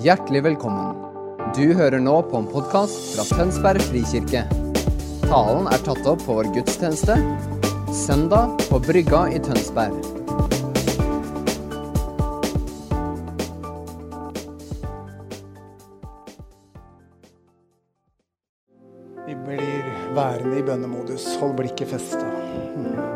Hjertelig velkommen. Du hører nå på en podkast fra Tønsberg frikirke. Talen er tatt opp på vår gudstjeneste søndag på Brygga i Tønsberg. Vi blir værende i bønnemodus. Hold blikket festa. Jesus.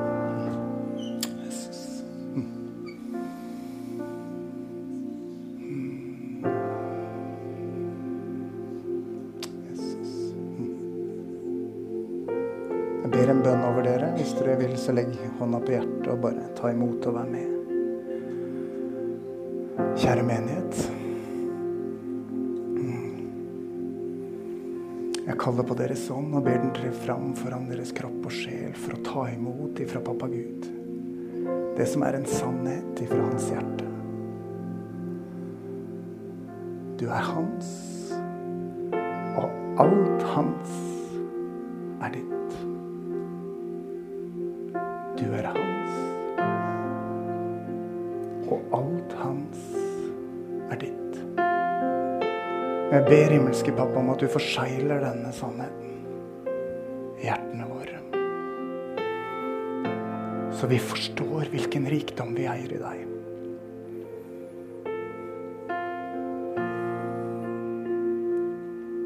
Hånda på hjertet og bare ta imot og være med. Kjære menighet. Jeg kaller på deres ånd og ber den tre fram foran deres kropp og sjel for å ta imot ifra pappa Gud det som er en sannhet ifra hans hjerte. Du er hans, og alt hans Jeg ber himmelske pappa om at du forsegler denne sannheten i hjertene våre. Så vi forstår hvilken rikdom vi eier i deg.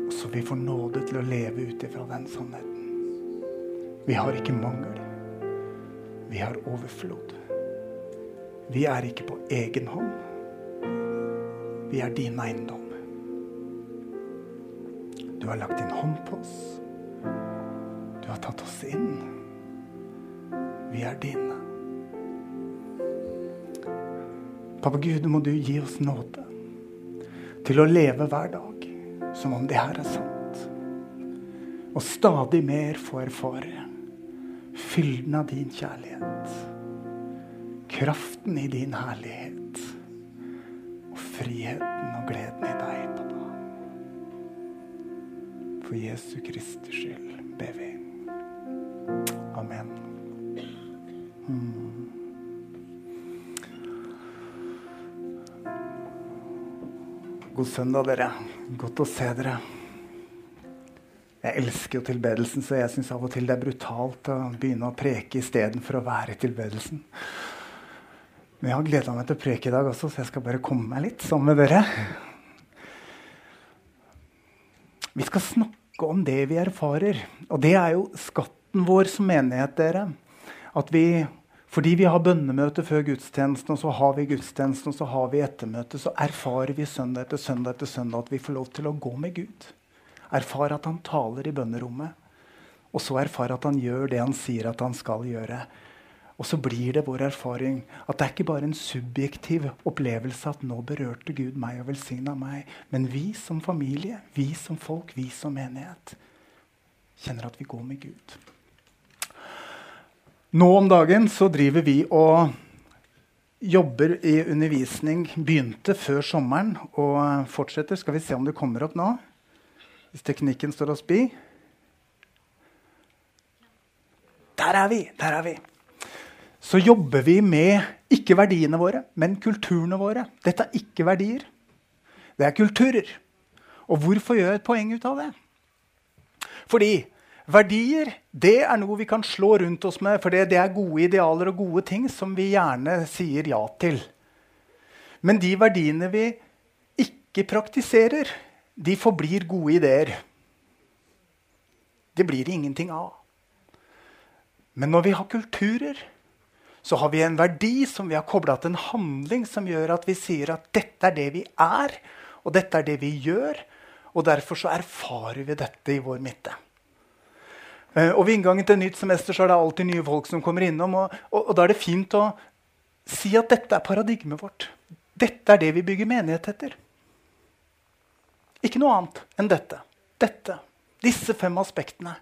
Og så vi får nåde til å leve ut ifra den sannheten. Vi har ikke mangel. Vi har overflod. Vi er ikke på egen hånd. Vi er din eiendom. Du har lagt din hånd på oss. Du har tatt oss inn. Vi er dine. Pappa Gud, må du gi oss nåde til å leve hver dag som om det her er sant. Og stadig mer få erfare fylden av din kjærlighet. Kraften i din herlighet. Jesu Kristi skyld ber vi. Amen. Mm. God søndag, dere. Godt å se dere. Jeg elsker jo tilbedelsen, så jeg syns av og til det er brutalt å begynne å preke istedenfor å være i tilbedelsen. Men jeg har gleda meg til å preke i dag også, så jeg skal bare komme meg litt sammen med dere. Vi skal snakke om det vi erfarer. Og det er jo skatten vår som menighet, dere. At vi, fordi vi har bønnemøte før gudstjenesten, og så har vi gudstjenesten, og så har vi ettermøte, så erfarer vi søndag etter søndag etter søndag at vi får lov til å gå med Gud. Erfare at han taler i bønnerommet. Og så erfare at han gjør det han sier at han skal gjøre. Og så blir det vår erfaring at det er ikke bare en subjektiv opplevelse at nå berørte Gud meg og velsigna meg. Men vi som familie, vi som folk, vi som menighet kjenner at vi går med Gud. Nå om dagen så driver vi og jobber i undervisning. Begynte før sommeren og fortsetter. Skal vi se om det kommer opp nå? Hvis teknikken står oss bi. Der er vi! Der er vi. Så jobber vi med ikke verdiene våre, men kulturene våre. Dette er ikke verdier. Det er kulturer. Og hvorfor gjør jeg et poeng ut av det? Fordi verdier det er noe vi kan slå rundt oss med, for det er gode idealer og gode ting som vi gjerne sier ja til. Men de verdiene vi ikke praktiserer, de forblir gode ideer. Det blir ingenting av. Men når vi har kulturer, så har vi en verdi som vi har kobla til en handling som gjør at vi sier at dette er det vi er, og dette er det vi gjør. Og derfor så erfarer vi dette i vår midte. Eh, og Ved inngangen til nytt semester så er det alltid nye folk som kommer innom. Og, og, og da er det fint å si at dette er paradigmet vårt. Dette er det vi bygger menighet etter. Ikke noe annet enn dette. Dette. Disse fem aspektene.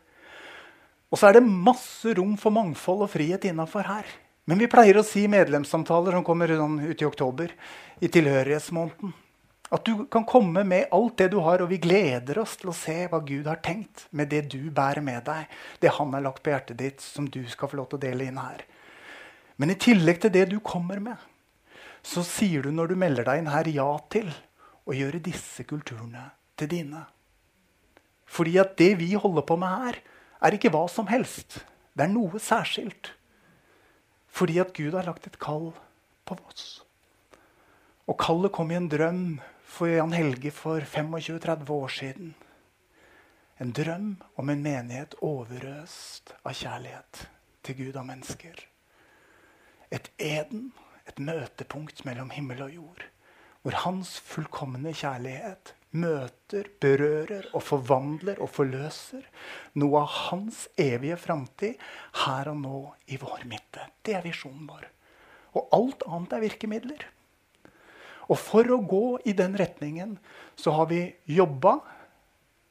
Og så er det masse rom for mangfold og frihet innafor her. Men vi pleier å si i medlemssamtaler som kommer ut i oktober, i tilhørighetsmåneden, at du kan komme med alt det du har, og vi gleder oss til å se hva Gud har tenkt med det du bærer med deg, det han har lagt på hjertet ditt, som du skal få lov til å dele inn her. Men i tillegg til det du kommer med, så sier du når du melder deg inn her, ja til å gjøre disse kulturene til dine. Fordi at det vi holder på med her, er ikke hva som helst. Det er noe særskilt. Fordi at Gud har lagt et kall på oss. Og kallet kom i en drøm for Jan Helge for 25-30 år siden. En drøm om en menighet overøst av kjærlighet til Gud og mennesker. Et Eden, et møtepunkt mellom himmel og jord. Hvor hans fullkomne kjærlighet møter, berører og forvandler og forløser noe av hans evige framtid her og nå i vår midte. Det er visjonen vår. Og alt annet er virkemidler. Og for å gå i den retningen så har vi jobba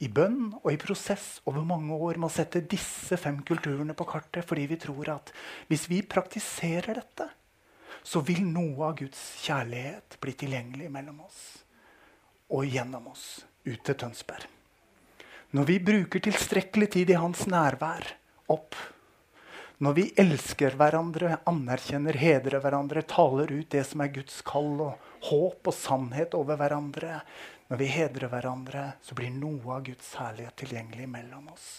i bønn og i prosess over mange år med å sette disse fem kulturene på kartet fordi vi tror at hvis vi praktiserer dette, så vil noe av Guds kjærlighet bli tilgjengelig mellom oss og gjennom oss ut til Tønsberg. Når vi bruker tilstrekkelig tid i hans nærvær opp, når vi elsker hverandre, anerkjenner, hedrer hverandre, taler ut det som er Guds kall og håp og sannhet over hverandre, når vi hedrer hverandre, så blir noe av Guds herlighet tilgjengelig mellom oss.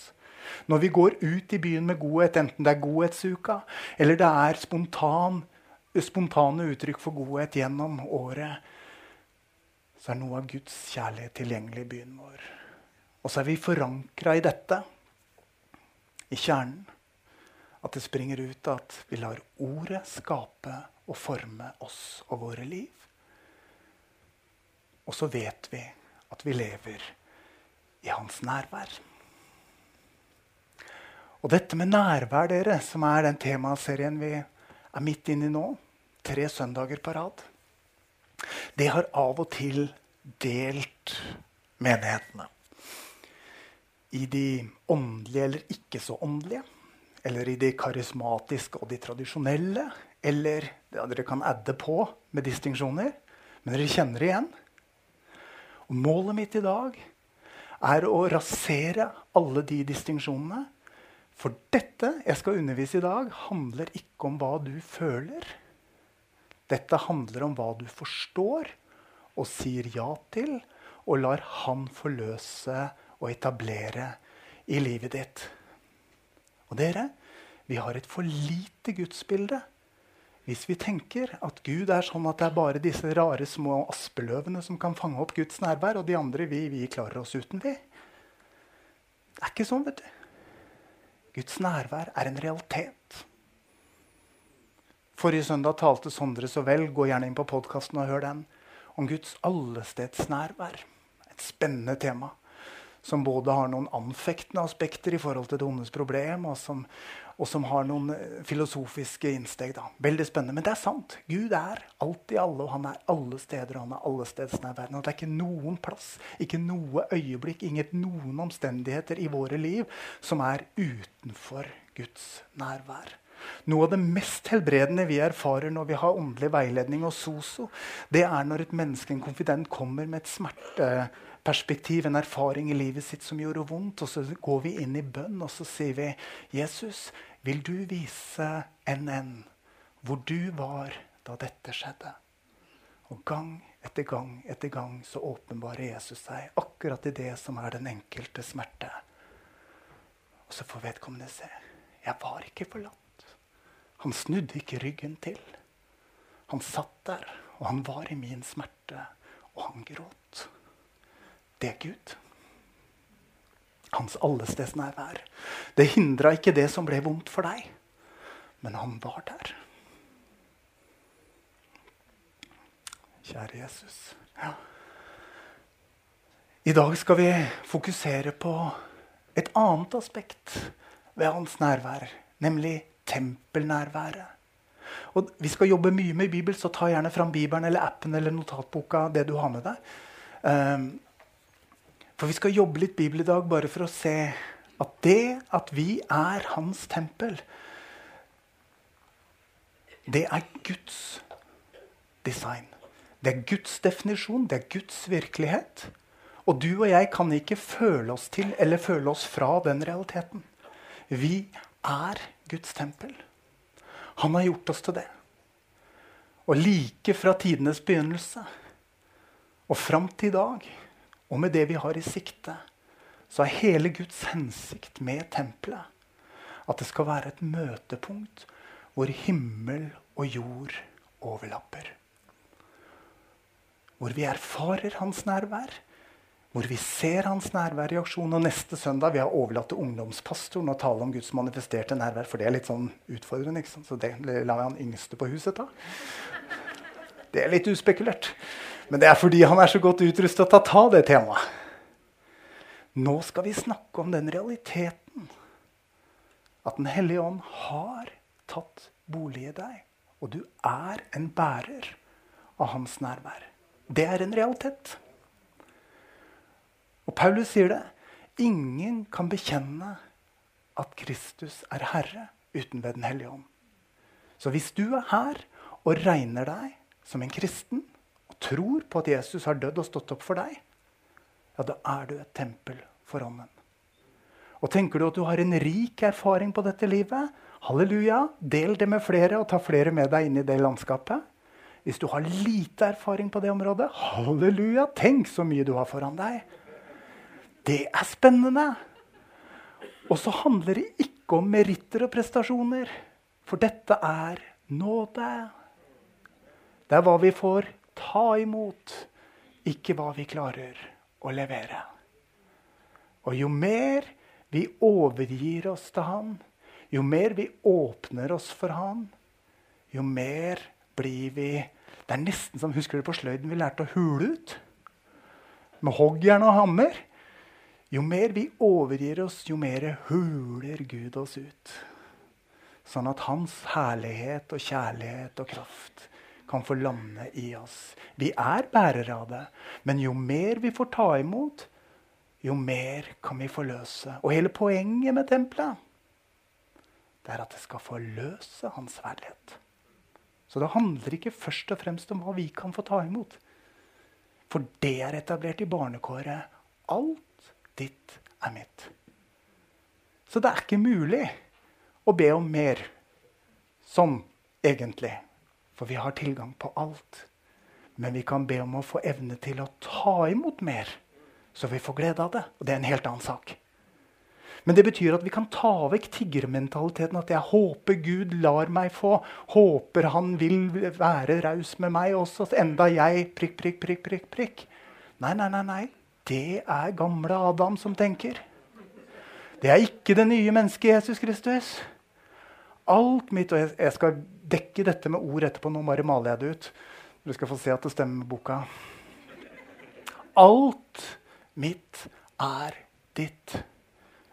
Når vi går ut i byen med godhet, enten det er godhetsuka eller det er spontan, spontane uttrykk for godhet gjennom året, så er noe av Guds kjærlighet tilgjengelig i byen vår. Og så er vi forankra i dette, i kjernen. At det springer ut at vi lar ordet skape og forme oss og våre liv. Og så vet vi at vi lever i hans nærvær. Og dette med nærvær, dere, som er den temaserien vi er midt inne i nå, tre søndager på rad, det har av og til delt menighetene. I de åndelige eller ikke så åndelige. Eller i de karismatiske og de tradisjonelle. Eller ja, dere kan adde på med distinksjoner. Men dere kjenner det igjen. Og målet mitt i dag er å rasere alle de distinksjonene. For dette jeg skal undervise i dag, handler ikke om hva du føler. Dette handler om hva du forstår og sier ja til, og lar Han forløse og etablere i livet ditt. Og dere, vi har et for lite gudsbilde hvis vi tenker at Gud er sånn at det er bare disse rare små aspeløvene som kan fange opp Guds nærvær, og de andre vi, vi klarer oss uten, vi. Det er ikke sånn, vet du. Guds nærvær er en realitet. Forrige søndag talte Sondre så vel. Gå gjerne inn på podkasten og hør den om Guds allestedsnærvær. Et spennende tema som både har noen anfektende aspekter i forhold til det ondes problem, og som, og som har noen eh, filosofiske innsteg. Da. Veldig spennende. Men det er sant. Gud er alltid alle, og han er alle steder. og han er allestedsnærværende. Og det er ikke noen plass, ikke noe øyeblikk, ingen noen omstendigheter i våre liv som er utenfor Guds nærvær. Noe av det mest helbredende vi erfarer når vi har åndelig veiledning og SOSO, det er når et menneske, en konfident, kommer med et smerteperspektiv, en erfaring i livet sitt som gjorde vondt, og så går vi inn i bønn og så sier vi, 'Jesus, vil du vise NN hvor du var da dette skjedde?' Og gang etter gang etter gang så åpenbarer Jesus seg akkurat i det som er den enkelte smerte. Og så får vedkommende se. Jeg var ikke forlatt. Han snudde ikke ryggen til. Han satt der, og han var i min smerte, og han gråt. Det er Gud. Hans allestedsnærvær. Det hindra ikke det som ble vondt for deg, men han var der. Kjære Jesus. Ja. I dag skal vi fokusere på et annet aspekt ved hans nærvær, nemlig tempelnærværet. Og Vi skal jobbe mye med Bibel, så ta gjerne fram Bibelen eller appen eller notatboka. det du har med deg. Um, for vi skal jobbe litt Bibel i dag bare for å se at det at vi er hans tempel, det er Guds design. Det er Guds definisjon, det er Guds virkelighet. Og du og jeg kan ikke føle oss til eller føle oss fra den realiteten. Vi er Guds tempel. Han har gjort oss til det. Og like fra tidenes begynnelse, Og fram til i dag, og med det vi har i sikte, så er hele Guds hensikt med tempelet at det skal være et møtepunkt hvor himmel og jord overlapper. Hvor vi erfarer hans nærvær, hvor vi ser hans nærvær i aksjon. Og neste søndag vi har overlatt til ungdomspastoren å tale om Guds manifesterte nærvær. For det er litt sånn utfordrende, så det lar vi han yngste på huset ta. Det er litt uspekulert. Men det er fordi han er så godt utrustet til å ta det temaet. Nå skal vi snakke om den realiteten at Den hellige ånd har tatt bolig i deg. Og du er en bærer av hans nærvær. Det er en realitet. Og Paulus sier det. Ingen kan bekjenne at Kristus er Herre uten ved Den hellige ånd. Så hvis du er her og regner deg som en kristen og tror på at Jesus har dødd og stått opp for deg, ja, da er du et tempel for ånden. Og tenker du at du har en rik erfaring på dette livet, halleluja, del det med flere og ta flere med deg inn i det landskapet. Hvis du har lite erfaring på det området, halleluja, tenk så mye du har foran deg. Det er spennende. Og så handler det ikke om meritter og prestasjoner, for dette er nåde. Det er hva vi får ta imot, ikke hva vi klarer å levere. Og jo mer vi overgir oss til Han, jo mer vi åpner oss for Han, jo mer blir vi Det er nesten som husker du på sløyden vi lærte å hule ut? Med hoggjern og hammer. Jo mer vi overgir oss, jo mer huler Gud oss ut. Sånn at Hans herlighet og kjærlighet og kraft kan få lande i oss. Vi er bærere av det, men jo mer vi får ta imot, jo mer kan vi forløse. Og hele poenget med tempelet det er at det skal forløse Hans herlighet. Så det handler ikke først og fremst om hva vi kan få ta imot. For det er etablert i barnekåret. Alt ditt er mitt. Så det er ikke mulig å be om mer sånn egentlig. For vi har tilgang på alt. Men vi kan be om å få evne til å ta imot mer, så vi får glede av det. Og det er en helt annen sak. Men det betyr at vi kan ta vekk tiggermentaliteten. At jeg håper Gud lar meg få. Håper han vil være raus med meg også, enda jeg prikk, prikk, prikk, prikk, prikk. Nei, nei, nei. nei. Det er gamle Adam som tenker. Det er ikke det nye mennesket Jesus Kristus. Alt mitt, og jeg skal dekke dette med ord etterpå. Nå bare maler jeg det ut. Du skal få se at det stemmer med boka. Alt mitt er ditt.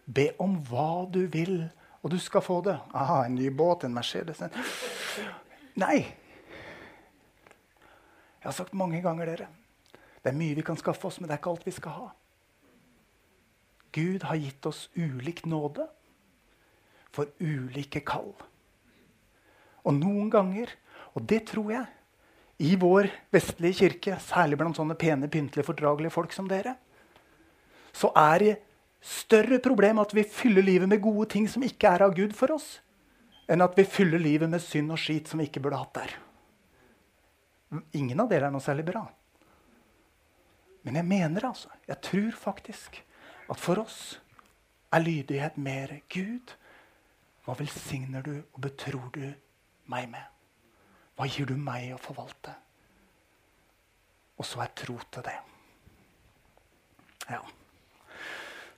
Be om hva du vil, og du skal få det. Aha, en ny båt, en Mercedes Nei. Jeg har sagt mange ganger, dere. Det er mye vi kan skaffe oss, men det er ikke alt vi skal ha. Gud har gitt oss ulik nåde for ulike kall. Og noen ganger, og det tror jeg, i vår vestlige kirke, særlig blant sånne pene, pyntelige, fordragelige folk som dere, så er det større problem at vi fyller livet med gode ting som ikke er av Gud for oss, enn at vi fyller livet med synd og skit som vi ikke burde hatt der. Ingen av dere er noe særlig bra. Men jeg mener altså, jeg tror faktisk, at for oss er lydighet mer Gud. Hva velsigner du og betror du meg med? Hva gir du meg å forvalte? Og så er tro til det. Ja.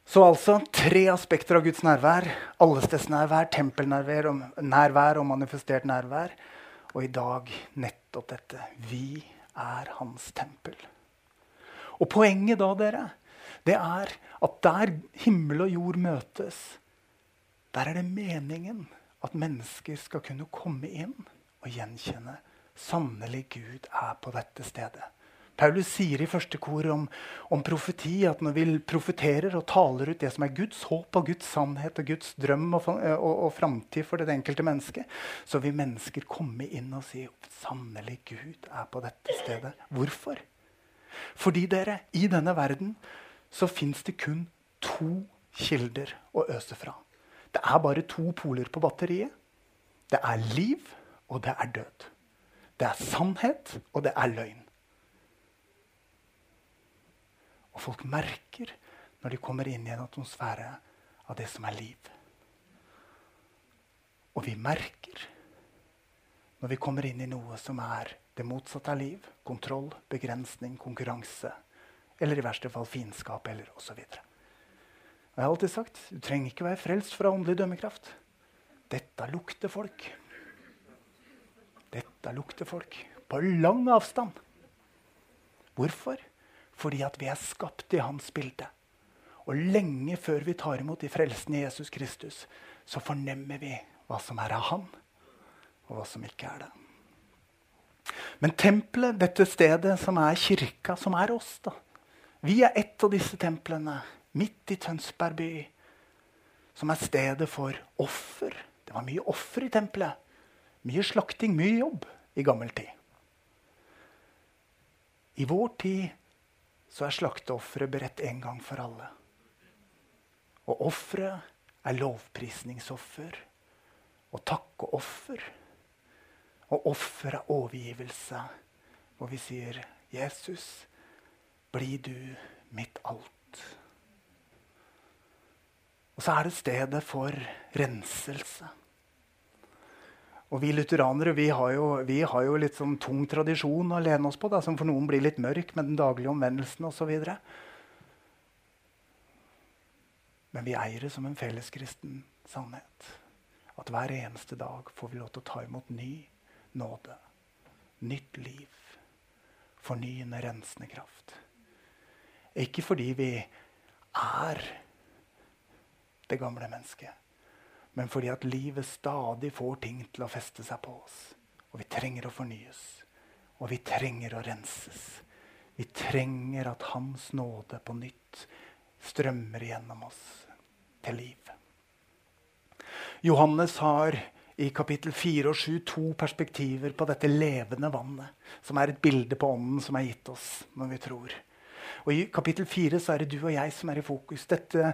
Så altså tre aspekter av Guds nærvær. Allestedsnærvær, tempelnærvær og, og manifestert nærvær. Og i dag nettopp dette. Vi er hans tempel. Og poenget da, dere, det er at der himmel og jord møtes, der er det meningen at mennesker skal kunne komme inn og gjenkjenne sannelig Gud er på dette stedet. Paulus sier i første kor om, om, profeti at når vi profeterer og taler ut det som er Guds håp og Guds sannhet og Guds drøm og, og, og framtid for det enkelte mennesket, så vil mennesker komme inn og si sannelig Gud er på dette stedet. Hvorfor? Fordi dere, i denne verden så fins det kun to kilder å øse fra. Det er bare to poler på batteriet. Det er liv, og det er død. Det er sannhet, og det er løgn. Og folk merker når de kommer inn i en atmosfære av det som er liv. Og vi merker når vi kommer inn i noe som er det motsatte av liv. Kontroll, begrensning, konkurranse. Eller i verste fall fiendskap eller osv. Jeg har alltid sagt du trenger ikke være frelst fra åndelig dømmekraft. Dette lukter folk. Dette lukter folk. På lang avstand. Hvorfor? Fordi at vi er skapt i hans bilde. Og lenge før vi tar imot de frelsende Jesus Kristus, så fornemmer vi hva som er av han, og hva som ikke er det. Men tempelet, dette stedet som er kirka, som er oss da. Vi er ett av disse templene midt i Tønsberg by, som er stedet for offer. Det var mye offer i tempelet. Mye slakting, mye jobb i gammel tid. I vår tid så er slakteofferet beredt en gang for alle. Og offeret er lovprisningsoffer og takkeoffer. Og offer av overgivelse, hvor vi sier, 'Jesus, bli du mitt alt'. Og så er det stedet for renselse. Og Vi lutheranere vi har, jo, vi har jo litt sånn tung tradisjon å lene oss på, da, som for noen blir litt mørk med den daglige omvendelsen osv. Men vi eier det som en felleskristen sannhet. At hver eneste dag får vi lov til å ta imot ny nåde, nytt liv, fornyende, rensende kraft. Ikke fordi vi er det gamle mennesket, men fordi at livet stadig får ting til å feste seg på oss. Og vi trenger å fornyes. Og vi trenger å renses. Vi trenger at Hans nåde på nytt strømmer gjennom oss til liv. Johannes har i kapittel 4 og 7 to perspektiver på dette levende vannet, som er et bilde på ånden som er gitt oss når vi tror. Og I kapittel 4 så er det du og jeg som er i fokus. Dette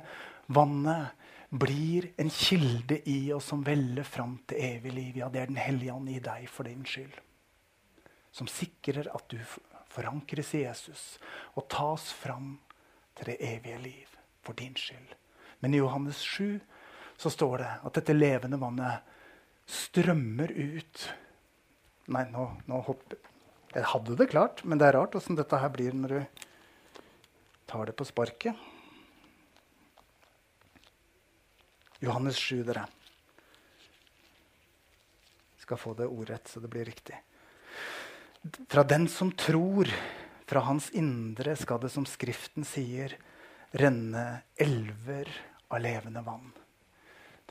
vannet blir en kilde i oss som veller fram til evig liv. Ja, det er Den hellige ånd i deg for din skyld. Som sikrer at du forankres i Jesus og tas fram til det evige liv for din skyld. Men i Johannes 7 så står det at dette levende vannet strømmer ut Nei, nå, nå hopper Jeg hadde det klart, men det er rart åssen dette her blir når du tar det på sparket. Johannes 7, dere. Skal få det ordrett, så det blir riktig. Fra den som tror, fra hans indre skal det, som Skriften sier, renne elver av levende vann.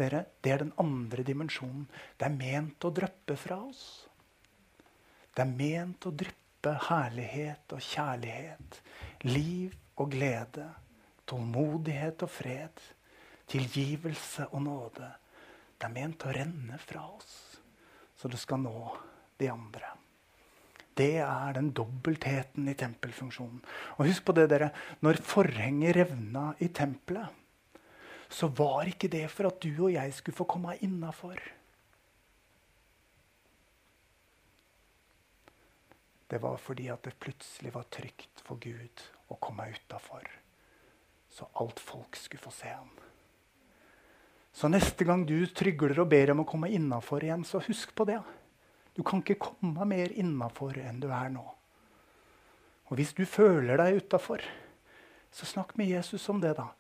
Dere, det er den andre dimensjonen. Det er ment å dryppe fra oss. Det er ment å dryppe herlighet og kjærlighet, liv og glede, tålmodighet og fred, tilgivelse og nåde. Det er ment å renne fra oss, så det skal nå de andre. Det er den dobbeltheten i tempelfunksjonen. Og husk på det, dere. Når forhenget revna i tempelet, så var ikke det for at du og jeg skulle få komme innafor. Det var fordi at det plutselig var trygt for Gud å komme utafor. Så alt folk skulle få se ham. Så neste gang du trygler og ber om å komme innafor igjen, så husk på det. Du kan ikke komme mer innafor enn du er nå. Og hvis du føler deg utafor, så snakk med Jesus om det, da.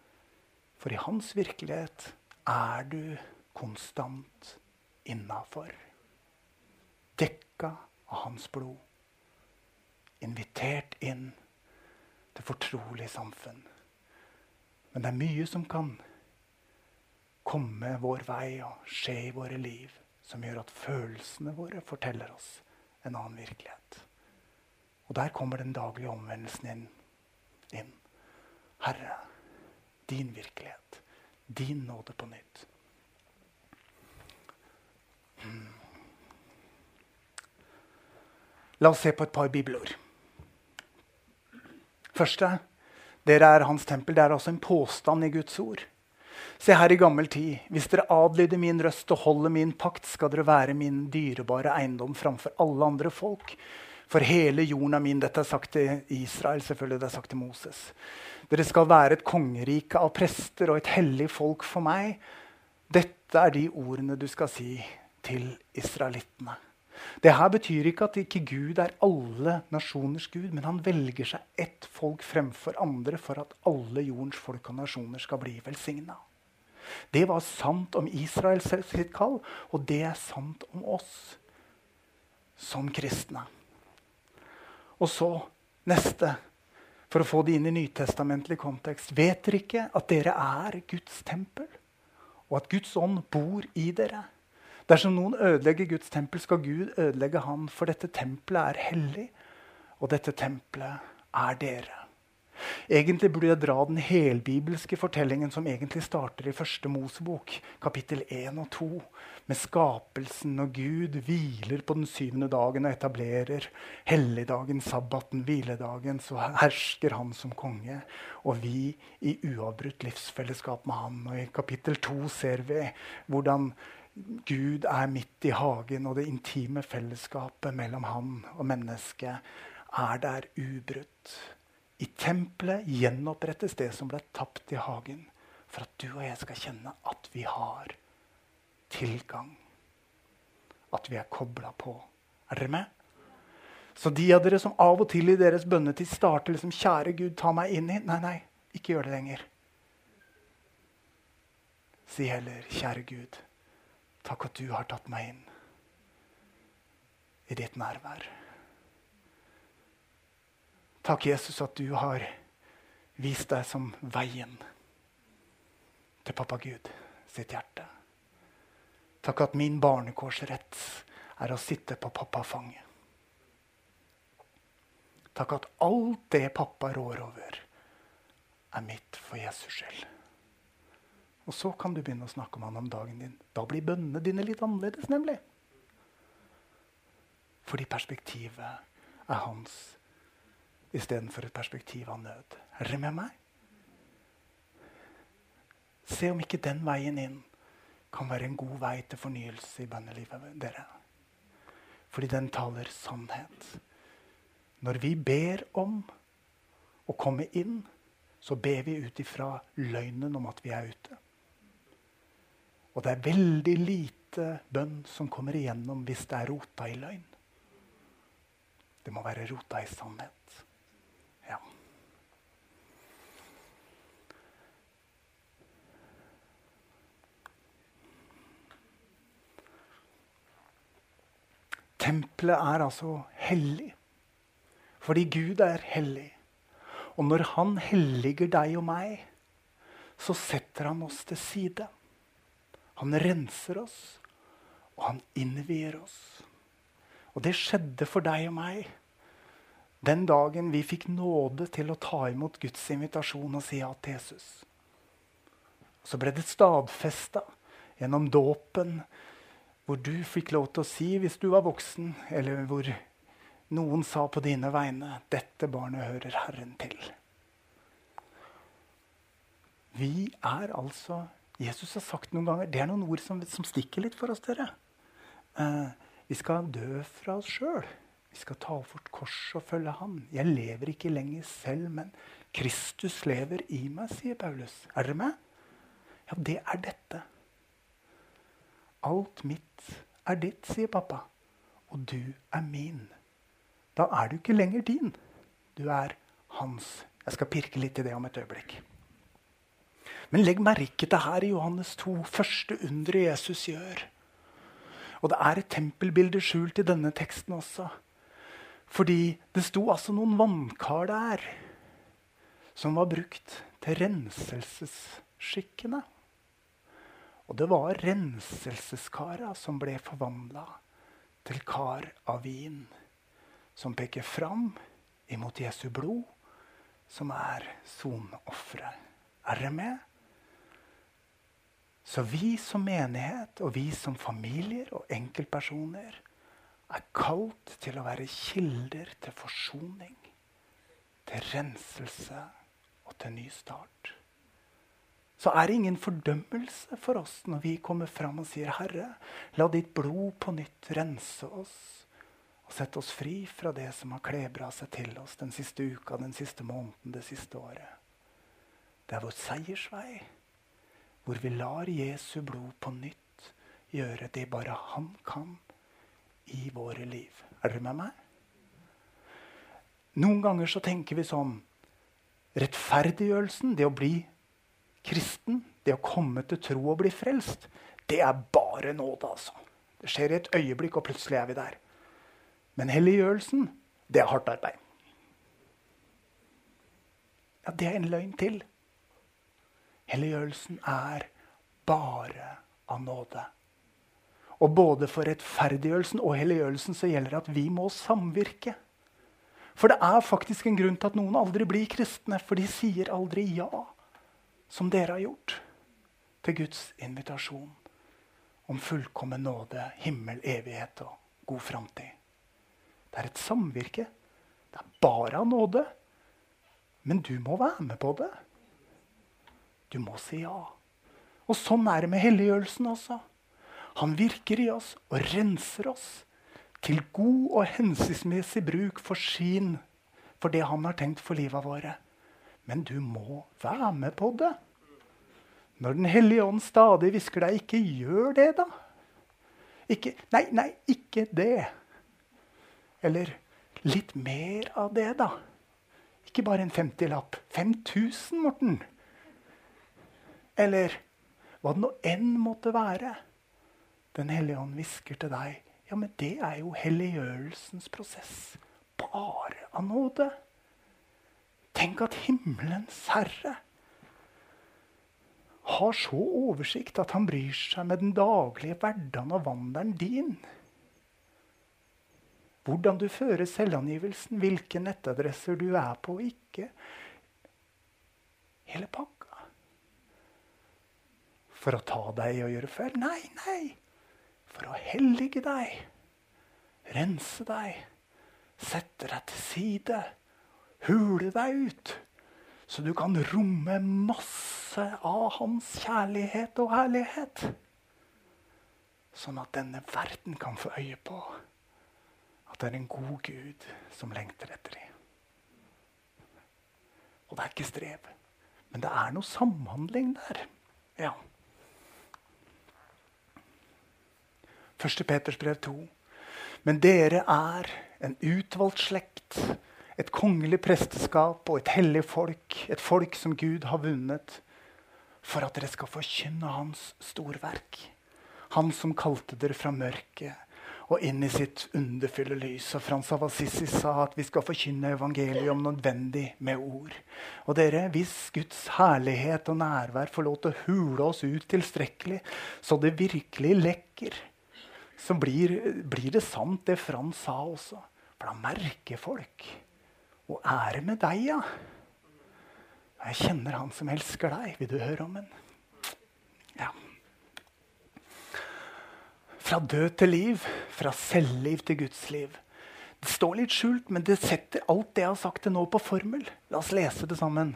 For i hans virkelighet er du konstant innafor. Dekka av hans blod. Invitert inn til fortrolig samfunn. Men det er mye som kan komme vår vei og skje i våre liv, som gjør at følelsene våre forteller oss en annen virkelighet. Og der kommer den daglige omvendelsen inn. inn. Herre, din virkelighet. Din nåde på nytt. Hmm. La oss se på et par bibelord. Første dere er hans tempel. Det er altså en påstand i Guds ord. Se her i gammel tid, hvis dere adlyder min røst og holder min pakt, skal dere være min dyrebare eiendom framfor alle andre folk. For hele jorden er min. Dette er sagt til Israel, selvfølgelig. Det er sagt til Moses. Dere skal være et kongerike av prester og et hellig folk for meg. Dette er de ordene du skal si til israelittene. Det her betyr ikke at ikke Gud er alle nasjoners Gud, men han velger seg ett folk fremfor andre for at alle jordens folk og nasjoner skal bli velsigna. Det var sant om Israels sitt kall, og det er sant om oss som kristne. Og så neste, for å få det inn i nytestamentlig kontekst. Vet dere ikke at dere er Guds tempel, og at Guds ånd bor i dere? Dersom noen ødelegger Guds tempel, skal Gud ødelegge han, for dette tempelet er hellig, og dette tempelet er dere. Egentlig burde jeg dra den helbibelske fortellingen som egentlig starter i første Mosebok, kapittel 1 og 2, med skapelsen når Gud hviler på den syvende dagen og etablerer helligdagen, sabbaten, hviledagen. Så hersker han som konge, og vi i uavbrutt livsfellesskap med han. Og I kapittel 2 ser vi hvordan Gud er midt i hagen, og det intime fellesskapet mellom han og mennesket er der ubrutt. I tempelet gjenopprettes det som ble tapt i hagen, for at du og jeg skal kjenne at vi har tilgang. At vi er kobla på. Er dere med? Så de av dere som av og til i deres bønnetid starter liksom 'Kjære Gud, ta meg inn i' Nei, nei, ikke gjør det lenger. Si heller 'Kjære Gud, takk at du har tatt meg inn i ditt nærvær'. Takk, Jesus, at du har vist deg som veien til pappa Gud sitt hjerte. Takk at min barnekårsrett er å sitte på pappafanget. Takk at alt det pappa rår over, er mitt for Jesus skyld. Og så kan du begynne å snakke om han om dagen din. Da blir bønnene dine litt annerledes, nemlig. Fordi perspektivet er hans istedenfor et perspektiv av nød. Er dere med meg? Se om ikke den veien inn kan være en god vei til fornyelse i bønnelivet dere. Fordi den taler sannhet. Når vi ber om å komme inn, så ber vi ut ifra løgnen om at vi er ute. Og det er veldig lite bønn som kommer igjennom hvis det er rota i løgn. Det må være rota i sannhet. Tempelet er altså hellig fordi Gud er hellig. Og når han helliger deg og meg, så setter han oss til side. Han renser oss, og han innvier oss. Og det skjedde for deg og meg den dagen vi fikk nåde til å ta imot Guds invitasjon og si ja til Jesus. Så ble det stadfesta gjennom dåpen, hvor du fikk lov til å si hvis du var voksen, eller hvor noen sa på dine vegne 'Dette barnet hører Herren til'. Vi er altså Jesus har sagt noen ganger Det er noen ord som, som stikker litt for oss, dere. Eh, vi skal dø fra oss sjøl. Vi skal ta opp vårt kors og følge ham. Jeg lever ikke lenger selv, men Kristus lever i meg, sier Paulus. Er dere med? Ja, det er dette. Alt mitt er ditt, sier pappa. Og du er min. Da er du ikke lenger din. Du er hans. Jeg skal pirke litt i det om et øyeblikk. Men legg merke til her i Johannes 2, første underet Jesus gjør. Og det er et tempelbilde skjult i denne teksten også. Fordi det sto altså noen vannkar der som var brukt til renselsesskikkene. Og det var renselseskara som ble forvandla til kar av vin, som peker fram imot Jesu blod, som er sonofferet. Er dere med? Så vi som menighet og vi som familier og enkeltpersoner er kalt til å være kilder til forsoning, til renselse og til ny start. Så er det ingen fordømmelse for oss når vi kommer fram og sier, 'Herre, la ditt blod på nytt rense oss, Og sette oss fri fra det som har klebra seg til oss den siste uka, den siste måneden, det siste året. Det er vår seiersvei, hvor vi lar Jesu blod på nytt gjøre det bare han kan i våre liv. Er dere med meg? Noen ganger så tenker vi sånn Rettferdiggjørelsen, det å bli kristen, det å komme til tro og bli frelst, det er bare nåde, altså. Det skjer i et øyeblikk, og plutselig er vi der. Men helliggjørelsen, det er hardt arbeid. Ja, det er en løgn til. Helliggjørelsen er bare av nåde. Og både for rettferdiggjørelsen og helliggjørelsen så gjelder det at vi må samvirke. For det er faktisk en grunn til at noen aldri blir kristne, for de sier aldri ja, som dere har gjort, til Guds invitasjon om fullkommen nåde, himmel, evighet og god framtid. Det er et samvirke. Det er bare av nåde. Men du må være med på det. Du må si ja. Og sånn er det med helliggjørelsen også. Han virker i oss og renser oss til god og hensiktsmessig bruk for sin, for det han har tenkt for livet våre. Men du må være med på det. Når Den hellige ånd stadig hvisker deg, ikke gjør det, da. Ikke, nei, nei, ikke det. Eller litt mer av det, da. Ikke bare en 50-lapp. 5000, Morten. Eller hva det nå enn måtte være. Den hellige ånd hvisker til deg ja, men det er jo helliggjørelsens prosess. Bare av nåde. Tenk at himmelens herre har så oversikt at han bryr seg med den daglige hverdagen og vandelen din. Hvordan du fører selvangivelsen, hvilke nettadresser du er på og ikke. Hele pakka. For å ta deg og gjøre feil? Nei, nei for å hellige deg, rense deg, sette deg til side, hule deg ut, så du kan romme masse av hans kjærlighet og herlighet. Sånn at denne verden kan få øye på at det er en god Gud som lengter etter dem. Og det er ikke strev, men det er noe samhandling der. Ja. 1. Peters brev 2. Men dere er en utvalgt slekt, et kongelig presteskap og et hellig folk, et folk som Gud har vunnet, for at dere skal forkynne Hans storverk. Han som kalte dere fra mørket og inn i sitt underfulle lys. Og Frans av Assisi sa at vi skal forkynne evangeliet om nødvendig med ord. Og dere, hvis Guds herlighet og nærvær får lov til å hule oss ut tilstrekkelig, så det virkelig lekker, så blir, blir, det sant, det Frans sa også. For da merker folk. Og det med deg, ja? Jeg kjenner han som elsker deg. Vil du høre om en? Ja. Fra død til liv, fra selvliv til Guds liv. Det står litt skjult, men det setter alt det jeg har sagt til nå, på formel. La oss lese det sammen.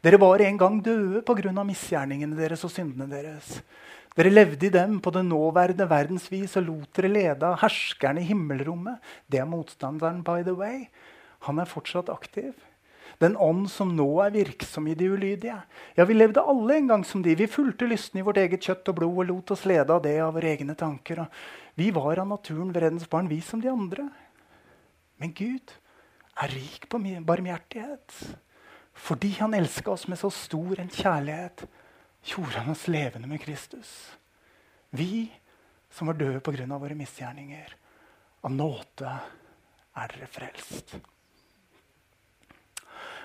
Dere var en gang døde pga. misgjerningene deres og syndene deres. Dere levde i dem på det nåværende verdensvis og lot dere lede av herskeren i himmelrommet. Det er motstanderen, by the way. Han er fortsatt aktiv. Den ånd som nå er virksom i de ulydige. Ja, vi levde alle en gang som de. Vi fulgte lysten i vårt eget kjøtt og blod og lot oss lede av det av våre egne tanker. vi var av naturen vredens barn, vi som de andre. Men Gud er rik på barmhjertighet. Fordi han elska oss med så stor en kjærlighet gjorde han oss levende med Kristus. Vi som var døde pga. våre misgjerninger. Av nåde er dere frelst.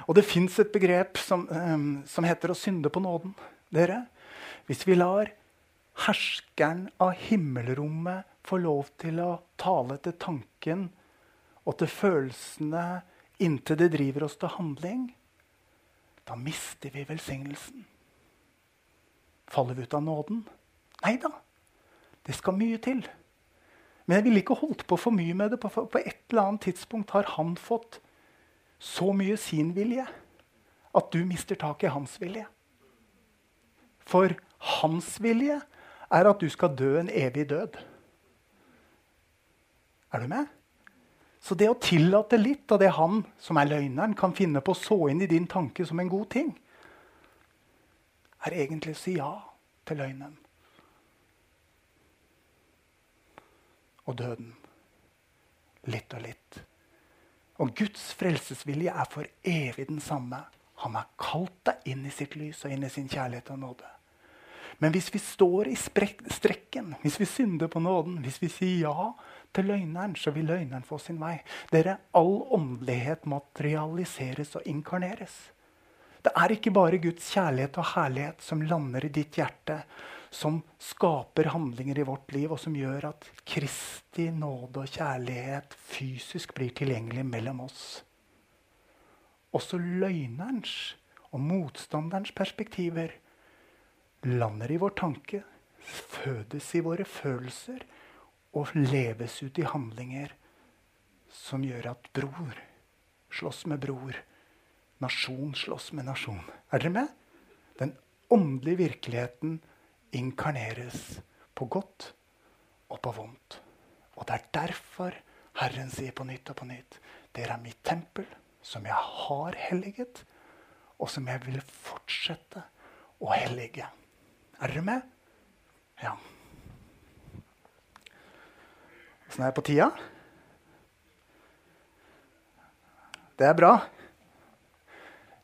Og det fins et begrep som, um, som, heter å synde på nåden. Dere, hvis vi lar herskeren av himmelrommet få lov til å tale til tanken og til følelsene inntil det driver oss til handling, da mister vi velsignelsen. Faller vi ut av nåden? Nei da. Det skal mye til. Men jeg ville ikke holdt på for mye med det. På et eller annet tidspunkt har han fått så mye sin vilje at du mister tak i hans vilje. For hans vilje er at du skal dø en evig død. Er du med? Så det å tillate litt av det han som er løgneren, kan finne på å så inn i din tanke som en god ting, er egentlig å si ja til løgnen. Og døden. Litt og litt. Og Guds frelsesvilje er for evig den samme. Han har kalt deg inn i sitt lys og inn i sin kjærlighet og nåde. Men hvis vi står i strekken, hvis vi synder på nåden, hvis vi sier ja til løgneren, så vil løgneren få sin vei. Dere, All åndelighet materialiseres og inkarneres. Det er ikke bare Guds kjærlighet og herlighet som lander i ditt hjerte, som skaper handlinger i vårt liv, og som gjør at Kristi nåde og kjærlighet fysisk blir tilgjengelig mellom oss. Også løgnerens og motstanderens perspektiver lander i vår tanke, fødes i våre følelser og leves ut i handlinger som gjør at bror slåss med bror, nasjon slåss med nasjon. Er dere med? Den åndelige virkeligheten inkarneres på godt og på vondt. Og det er derfor Herren sier på nytt og på nytt dere er mitt tempel, som jeg har helliget, og som jeg vil fortsette å hellige. Er dere med? Ja. Åssen er jeg på tida? Det er bra.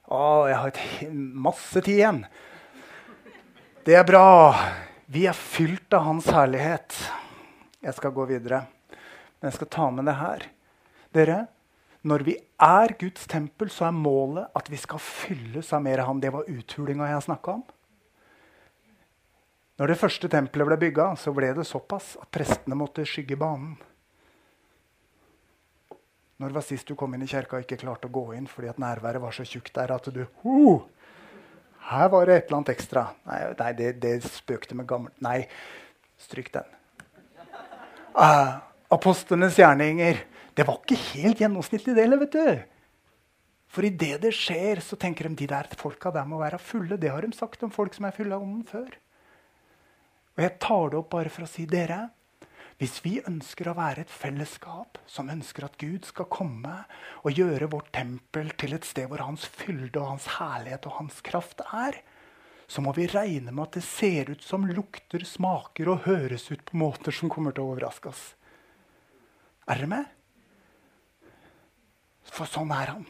Å, jeg har masse tid igjen. Det er bra. Vi er fylt av Hans herlighet. Jeg skal gå videre, men jeg skal ta med det her. Dere, når vi er Guds tempel, så er målet at vi skal fylles av mer av Han. Det var uthulinga jeg snakka om. Når det første tempelet ble bygga, så ble det såpass at prestene måtte skygge banen. Når var sist du kom inn i kjerka og ikke klarte å gå inn fordi at nærværet var så tjukt der at du uh, Her var det et eller annet ekstra. Nei, nei det, det, spøkte med gammelt Nei, stryk den. Uh, apostlenes gjerninger. Det var ikke helt gjennomsnittlig, det, vet du. For idet det skjer, så tenker de de der folka der må være fulle. Det har de sagt om folk som er fulle av ånden før. Og jeg tar det opp bare for å si dere hvis vi ønsker å være et fellesskap som ønsker at Gud skal komme og gjøre vårt tempel til et sted hvor hans fylde og hans herlighet og hans kraft er, så må vi regne med at det ser ut som lukter, smaker og høres ut på måter som kommer til å overraske oss. Er dere med? For sånn er han.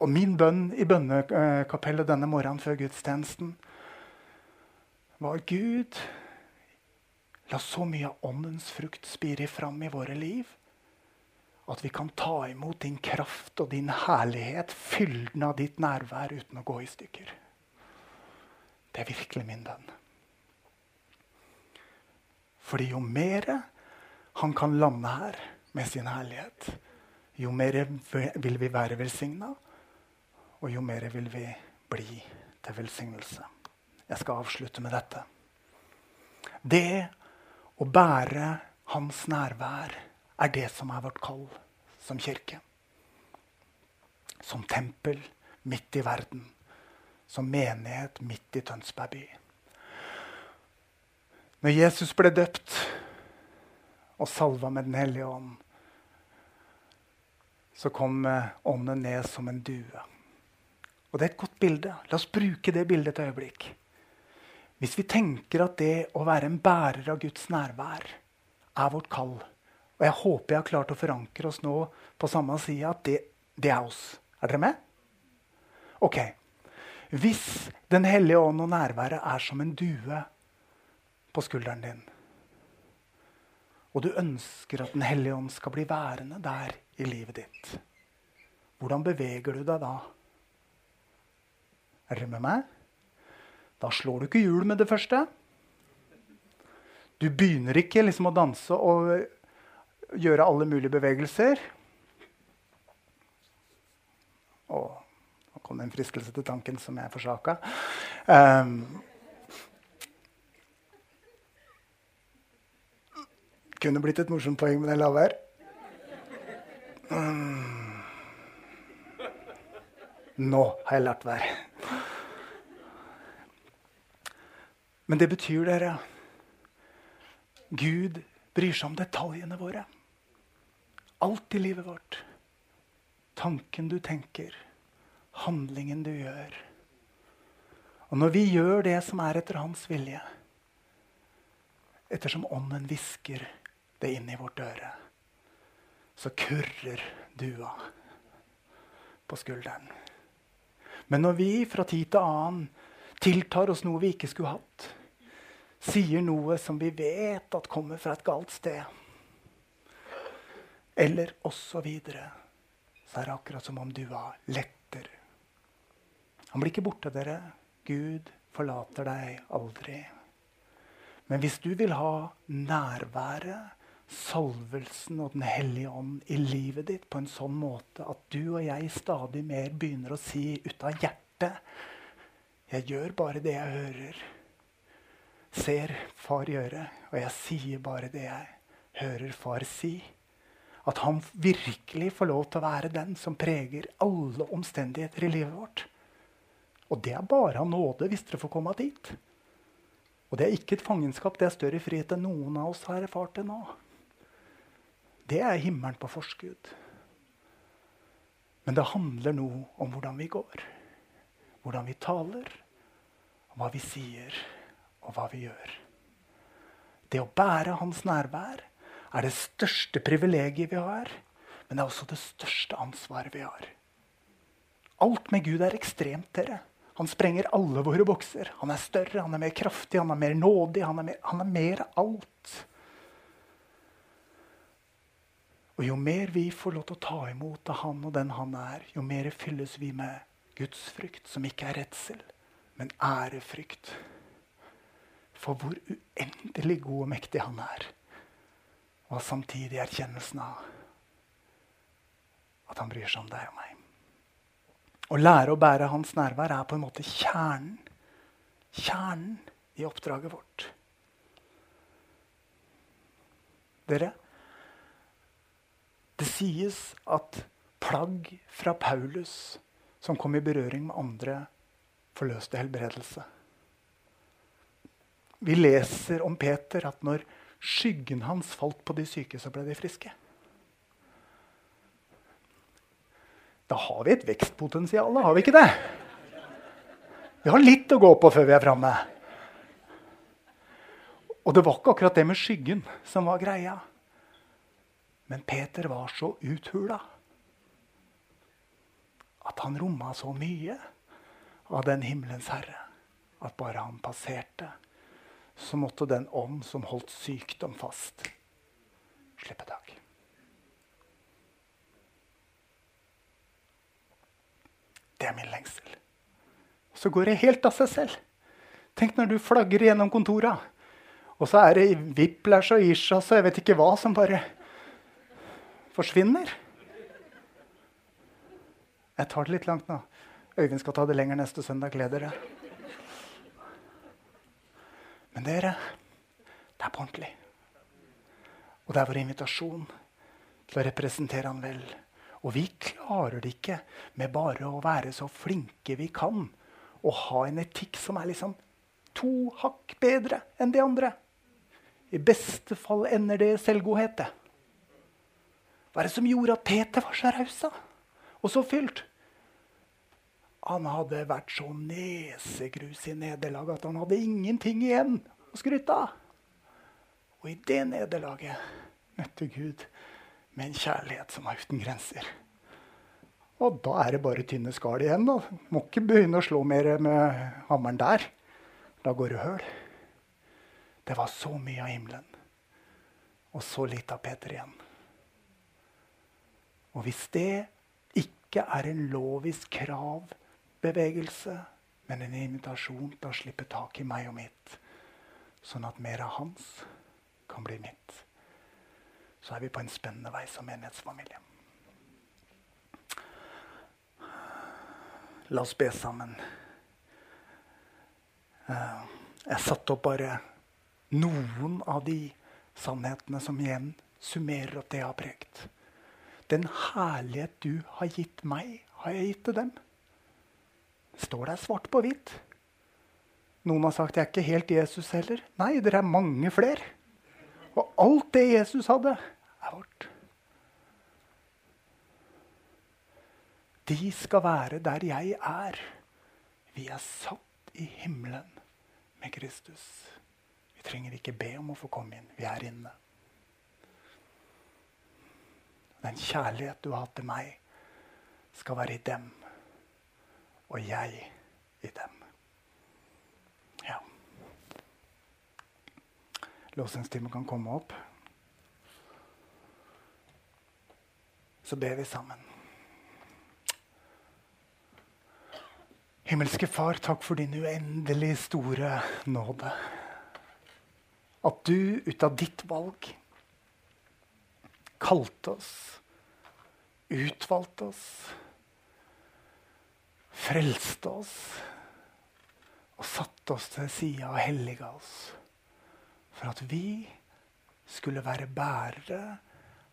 Og min bønn i bønnekapellet denne morgenen før gudstjenesten var Gud la så mye av åndens frukt spire fram i våre liv at vi kan ta imot din kraft og din herlighet, fylden av ditt nærvær, uten å gå i stykker. Det er virkelig min bønn. Fordi jo mer han kan lande her med sin herlighet, jo mer vil vi være velsigna, og jo mer vil vi bli til velsignelse. Jeg skal avslutte med dette. Det å bære hans nærvær er det som er vårt kall som kirke. Som tempel midt i verden. Som menighet midt i Tønsberg by. Når Jesus ble døpt og salva med Den hellige ånd, så kom ånden ned som en due. Og det er et godt bilde. La oss bruke det bildet et øyeblikk. Hvis vi tenker at det å være en bærer av Guds nærvær er vårt kall Og jeg håper jeg har klart å forankre oss nå på samme side at det, det er oss. Er dere med? Ok. Hvis Den hellige ånd og nærværet er som en due på skulderen din, og du ønsker at Den hellige ånd skal bli værende der i livet ditt, hvordan beveger du deg da? Er dere med meg? Da slår du ikke hjul med det første. Du begynner ikke liksom å danse og gjøre alle mulige bevegelser. Og nå kom det en fristelse til tanken som jeg forsaka. Um, kunne blitt et morsomt poeng men jeg lar her. Um, nå har jeg latt være. Men det betyr, dere Gud bryr seg om detaljene våre. Alt i livet vårt. Tanken du tenker, handlingen du gjør. Og når vi gjør det som er etter hans vilje, ettersom Ånden hvisker det inn i vårt øre, så kurrer dua på skulderen. Men når vi fra tid til annen tiltar oss noe vi ikke skulle hatt, sier noe som vi vet at kommer fra et galt sted, eller osv., så, er det akkurat som om dua letter. Han blir ikke borte, dere. Gud forlater deg aldri. Men hvis du vil ha nærværet, salvelsen og Den hellige ånd i livet ditt på en sånn måte at du og jeg stadig mer begynner å si ut av hjertet Jeg gjør bare det jeg hører. Ser far gjøre, og jeg sier bare det jeg hører far si. At han virkelig får lov til å være den som preger alle omstendigheter i livet vårt. Og det er bare av nåde hvis dere får komme dit. Og det er ikke et fangenskap. Det er større frihet enn noen av oss har erfart det nå. Det er himmelen på forskudd. Men det handler nå om hvordan vi går. Hvordan vi taler, hva vi sier, og hva vi gjør. Det å bære hans nærvær er det største privilegiet vi har. Men det er også det største ansvaret vi har. Alt med Gud er ekstremt, dere. Han sprenger alle våre bokser. Han er større, han er mer kraftig, han er mer nådig. Han er mer, han er mer alt. Og jo mer vi får lov til å ta imot av han og den han er, jo mer fylles vi med Guds frykt, som ikke er redsel, men ærefrykt. For hvor uendelig god og mektig han er. Og samtidig erkjennelsen av at han bryr seg om deg og meg. Å lære å bære hans nærvær er på en måte kjernen, kjernen i oppdraget vårt. Dere, det sies at plagg fra Paulus som kom i berøring med andre, forløste helbredelse. Vi leser om Peter at når skyggen hans falt på de syke, så ble de friske. Da har vi et vekstpotensial, har vi ikke det? Vi har litt å gå på før vi er framme. Og det var ikke akkurat det med skyggen som var greia. Men Peter var så uthula at han romma så mye av den himmelens herre at bare han passerte, så måtte den ånd som holdt sykdom fast, slippe tak. Det er min lengsel. Så går det helt av seg selv. Tenk når du flagger gjennom kontora, og så er det Whiplash og Ishas og jeg vet ikke hva som bare forsvinner. Jeg tar det litt langt nå. Øyvind skal ta det lenger neste søndag. Gled dere. Men dere, det er på ordentlig. Og det er vår invitasjon til å representere han vel. Og vi klarer det ikke med bare å være så flinke vi kan og ha en etikk som er liksom to hakk bedre enn de andre. I beste fall ender det i selvgodhet. Hva er det som gjorde at Peter var så raus og så fylt? Han hadde vært så nesegrus i nederlag at han hadde ingenting igjen å skryte av. Og i det nederlaget møtte Gud med en kjærlighet som var uten grenser. Og da er det bare tynne skall igjen. da. Må ikke begynne å slå mer med hammeren der. Da går det høl. Det var så mye av himmelen og så lite av Peter igjen. Og hvis det ikke er en lovisk kravbevegelse, men en invitasjon til å slippe tak i meg og mitt, sånn at mer av hans kan bli mitt, så er vi på en spennende vei som menighetsfamilie. La oss be sammen. Eh, jeg satte opp bare noen av de sannhetene som igjen summerer opp det jeg har pregt. Den herlighet du har gitt meg, har jeg gitt til dem. Står der svart på hvitt. Noen har sagt jeg er ikke helt Jesus heller. Nei, dere er mange flere. Og alt det Jesus hadde, er vårt. de skal være der jeg er. Vi er satt i himmelen med Kristus. Vi trenger ikke be om å få komme inn. Vi er inne. Den kjærlighet du har til meg, skal være i dem, og jeg i dem. Ja. Låsingstimen kan komme opp. Så ber vi sammen. Himmelske Far, takk for din uendelig store nåde. At du ut av ditt valg kalte oss, utvalgte oss, frelste oss og satte oss til sida og helliga oss for at vi skulle være bærere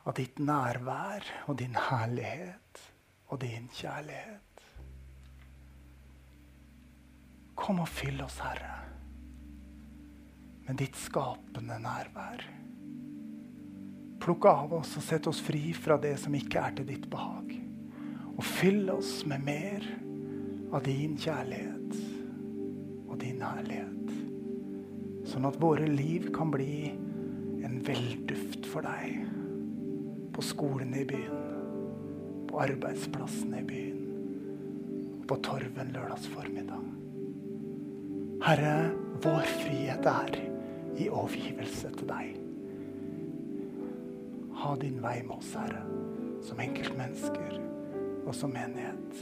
av ditt nærvær og din herlighet og din kjærlighet. Kom og fyll oss, Herre, med ditt skapende nærvær. Plukk av oss og sett oss fri fra det som ikke er til ditt behag. Og fyll oss med mer av din kjærlighet og din herlighet. Sånn at våre liv kan bli en velduft for deg. På skolen i byen, på arbeidsplassen i byen, på torven lørdags formiddag. Herre, vår frihet er i overgivelse til deg. Ha din vei med oss, Herre, som enkeltmennesker og som menighet.